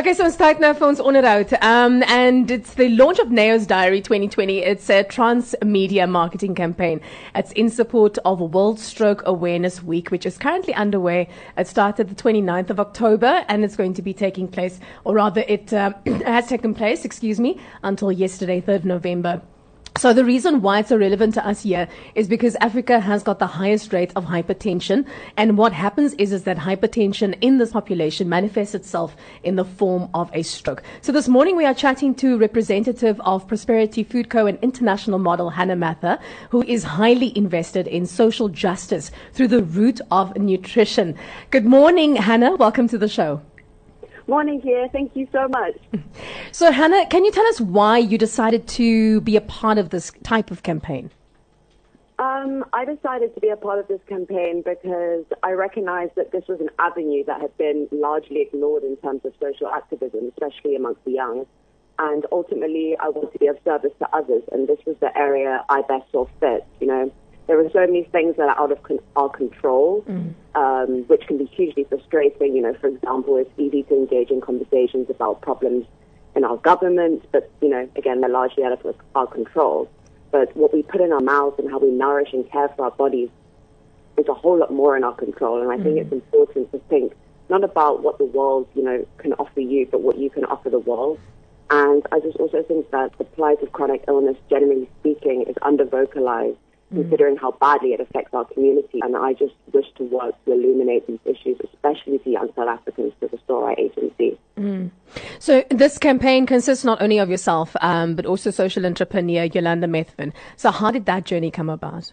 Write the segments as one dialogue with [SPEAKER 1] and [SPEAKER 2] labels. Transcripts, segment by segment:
[SPEAKER 1] Okay, so ons tyd nou vir ons onderhoud. Um and it's the launch of Neo's Diary 2020. It's a transmedia marketing campaign. It's in support of World Stroke Awareness Week, which is currently underway. It started the 29th of October and it's going to be taking place, or rather it uh, has taken place, excuse me, until yesterday, 3rd November. So the reason why it's so relevant to us here is because Africa has got the highest rate of hypertension. And what happens is, is that hypertension in this population manifests itself in the form of a stroke. So this morning we are chatting to representative of Prosperity Food Co. and international model Hannah Mather, who is highly invested in social justice through the root of nutrition. Good morning, Hannah. Welcome to the show.
[SPEAKER 2] Morning here. Thank you so much.
[SPEAKER 1] So, Hannah, can you tell us why you decided to be a part of this type of campaign?
[SPEAKER 2] Um, I decided to be a part of this campaign because I recognized that this was an avenue that had been largely ignored in terms of social activism, especially amongst the young. And ultimately, I wanted to be of service to others, and this was the area I best saw fit. You know, there are so many things that are out of con- our control, mm. um, which can be hugely frustrating. You know, for example, it's easy to engage in conversations about problems in our government, but you know, again, they're largely out of our control. But what we put in our mouths and how we nourish and care for our bodies is a whole lot more in our control. And I think mm. it's important to think not about what the world, you know, can offer you, but what you can offer the world. And I just also think that the plight of chronic illness, generally speaking, is under vocalized Mm. Considering how badly it affects our community. And I just wish to work to illuminate these issues, especially to young South Africans, to restore our agency.
[SPEAKER 1] Mm. So this campaign consists not only of yourself, um, but also social entrepreneur Yolanda Methven. So how did that journey come about?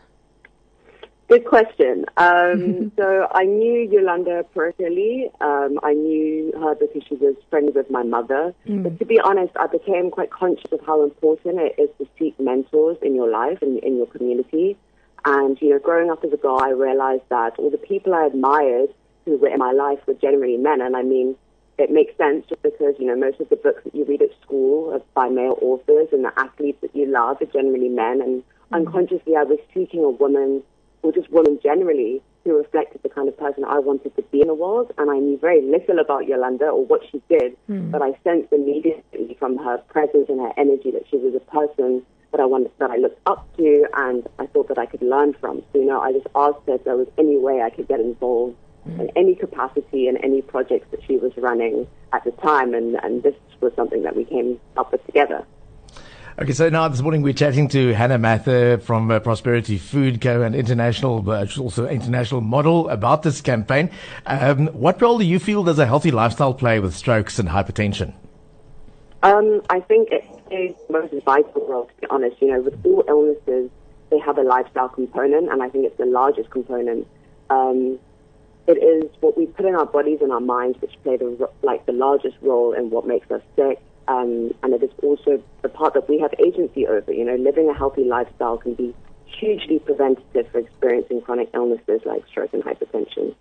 [SPEAKER 2] Good question. Um, so I knew Yolanda personally. Um, I knew her because she was friends with my mother. Mm. But to be honest, I became quite conscious of how important it is to seek mentors in your life and in your community. And, you know, growing up as a girl, I realized that all the people I admired who were in my life were generally men. And I mean, it makes sense just because, you know, most of the books that you read at school are by male authors and the athletes that you love are generally men. And mm. unconsciously, I was seeking a woman or just women generally who reflected the kind of person I wanted to be in the world. And I knew very little about Yolanda or what she did, mm. but I sensed immediately from her presence and her energy that she was a person that I wanted, that I looked up to, and I thought that I could learn from. So you know, I just asked her if there was any way I could get involved mm. in any capacity in any projects that she was running at the time, and and this was something that we came up with together.
[SPEAKER 3] Okay, so now this morning we're chatting to Hannah Mather from uh, Prosperity Food Co. and international, uh, also international model about this campaign. Um, what role do you feel does a healthy lifestyle play with strokes and hypertension?
[SPEAKER 2] Um, I think it plays the most vital role, to be honest. You know, with all illnesses, they have a lifestyle component, and I think it's the largest component. Um, it is what we put in our bodies and our minds which play the like the largest role in what makes us sick um, and it is also the part that we have agency over. You know, living a healthy lifestyle can be hugely preventative for experiencing chronic illnesses like stroke and hypertension.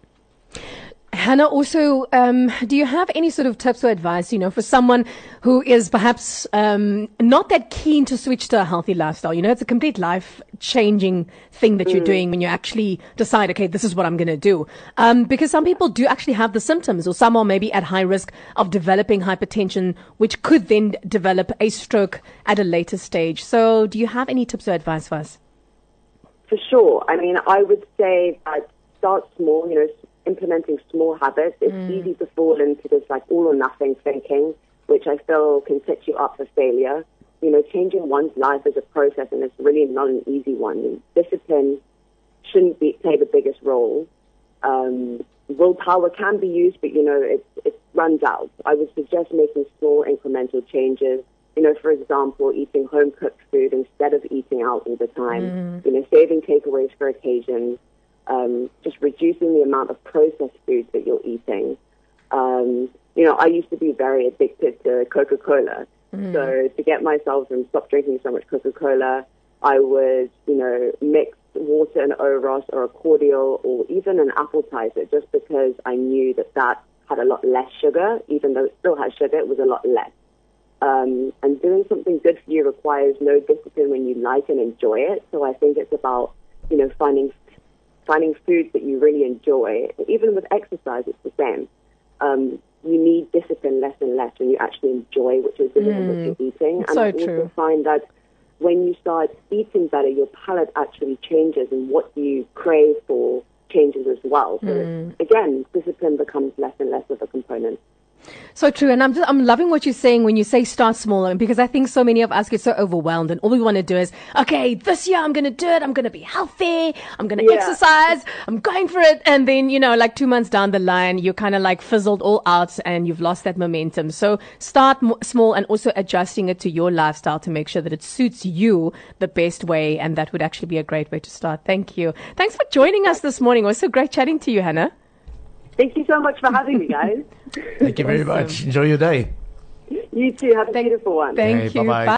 [SPEAKER 1] Hannah, also, um, do you have any sort of tips or advice, you know, for someone who is perhaps um, not that keen to switch to a healthy lifestyle? You know, it's a complete life changing thing that mm. you're doing when you actually decide, okay, this is what I'm going to do. Um, because some people do actually have the symptoms, or some are maybe at high risk of developing hypertension, which could then develop a stroke at a later stage. So, do you have any tips or advice for us?
[SPEAKER 2] For sure. I mean, I would say that start small, you know, implementing small habits, it's mm. easy to fall into this like all or nothing thinking, which I feel can set you up for failure. You know, changing one's life is a process and it's really not an easy one. Discipline shouldn't be, play the biggest role. Um, willpower can be used, but you know, it, it runs out. I would suggest making small incremental changes. You know, for example, eating home cooked food instead of eating out all the time. Mm. You know, saving takeaways for occasions um, just reducing the amount of processed foods that you're eating. Um, you know, I used to be very addicted to Coca Cola. Mm. So to get myself and stop drinking so much Coca Cola, I would, you know, mix water and Oros or a cordial or even an Appletiser just because I knew that that had a lot less sugar, even though it still had sugar, it was a lot less. Um, and doing something good for you requires no discipline when you like and enjoy it. So I think it's about, you know, finding finding foods that you really enjoy. Even with exercise, it's the same. Um, you need discipline less and less when you actually enjoy what you're doing and what you're eating. And
[SPEAKER 1] So
[SPEAKER 2] I
[SPEAKER 1] true.
[SPEAKER 2] also find that when you start eating better, your palate actually changes and what you crave for changes as well. So again, discipline becomes less and less of a component.
[SPEAKER 1] So true, and I'm just I'm loving what you're saying when you say start small, because I think so many of us get so overwhelmed, and all we want to do is, okay, this year I'm going to do it. I'm going to be healthy. I'm going to
[SPEAKER 2] Yeah.
[SPEAKER 1] exercise. I'm going for it, and then you know, like two months down the line, you're kind of like fizzled all out, and you've lost that momentum. So start m- small, and also adjusting it to your lifestyle to make sure that it suits you the best way, and that would actually be a great way to start. Thank you. Thanks for joining us this morning. It was so great chatting to you, Hannah.
[SPEAKER 2] Thank you so much for having me, guys.
[SPEAKER 3] Thank you very
[SPEAKER 1] Awesome.
[SPEAKER 3] much. Enjoy your day.
[SPEAKER 2] you too. Have a beautiful one.
[SPEAKER 1] Thank
[SPEAKER 3] Okay,
[SPEAKER 1] you.
[SPEAKER 3] bye-bye.
[SPEAKER 1] Bye.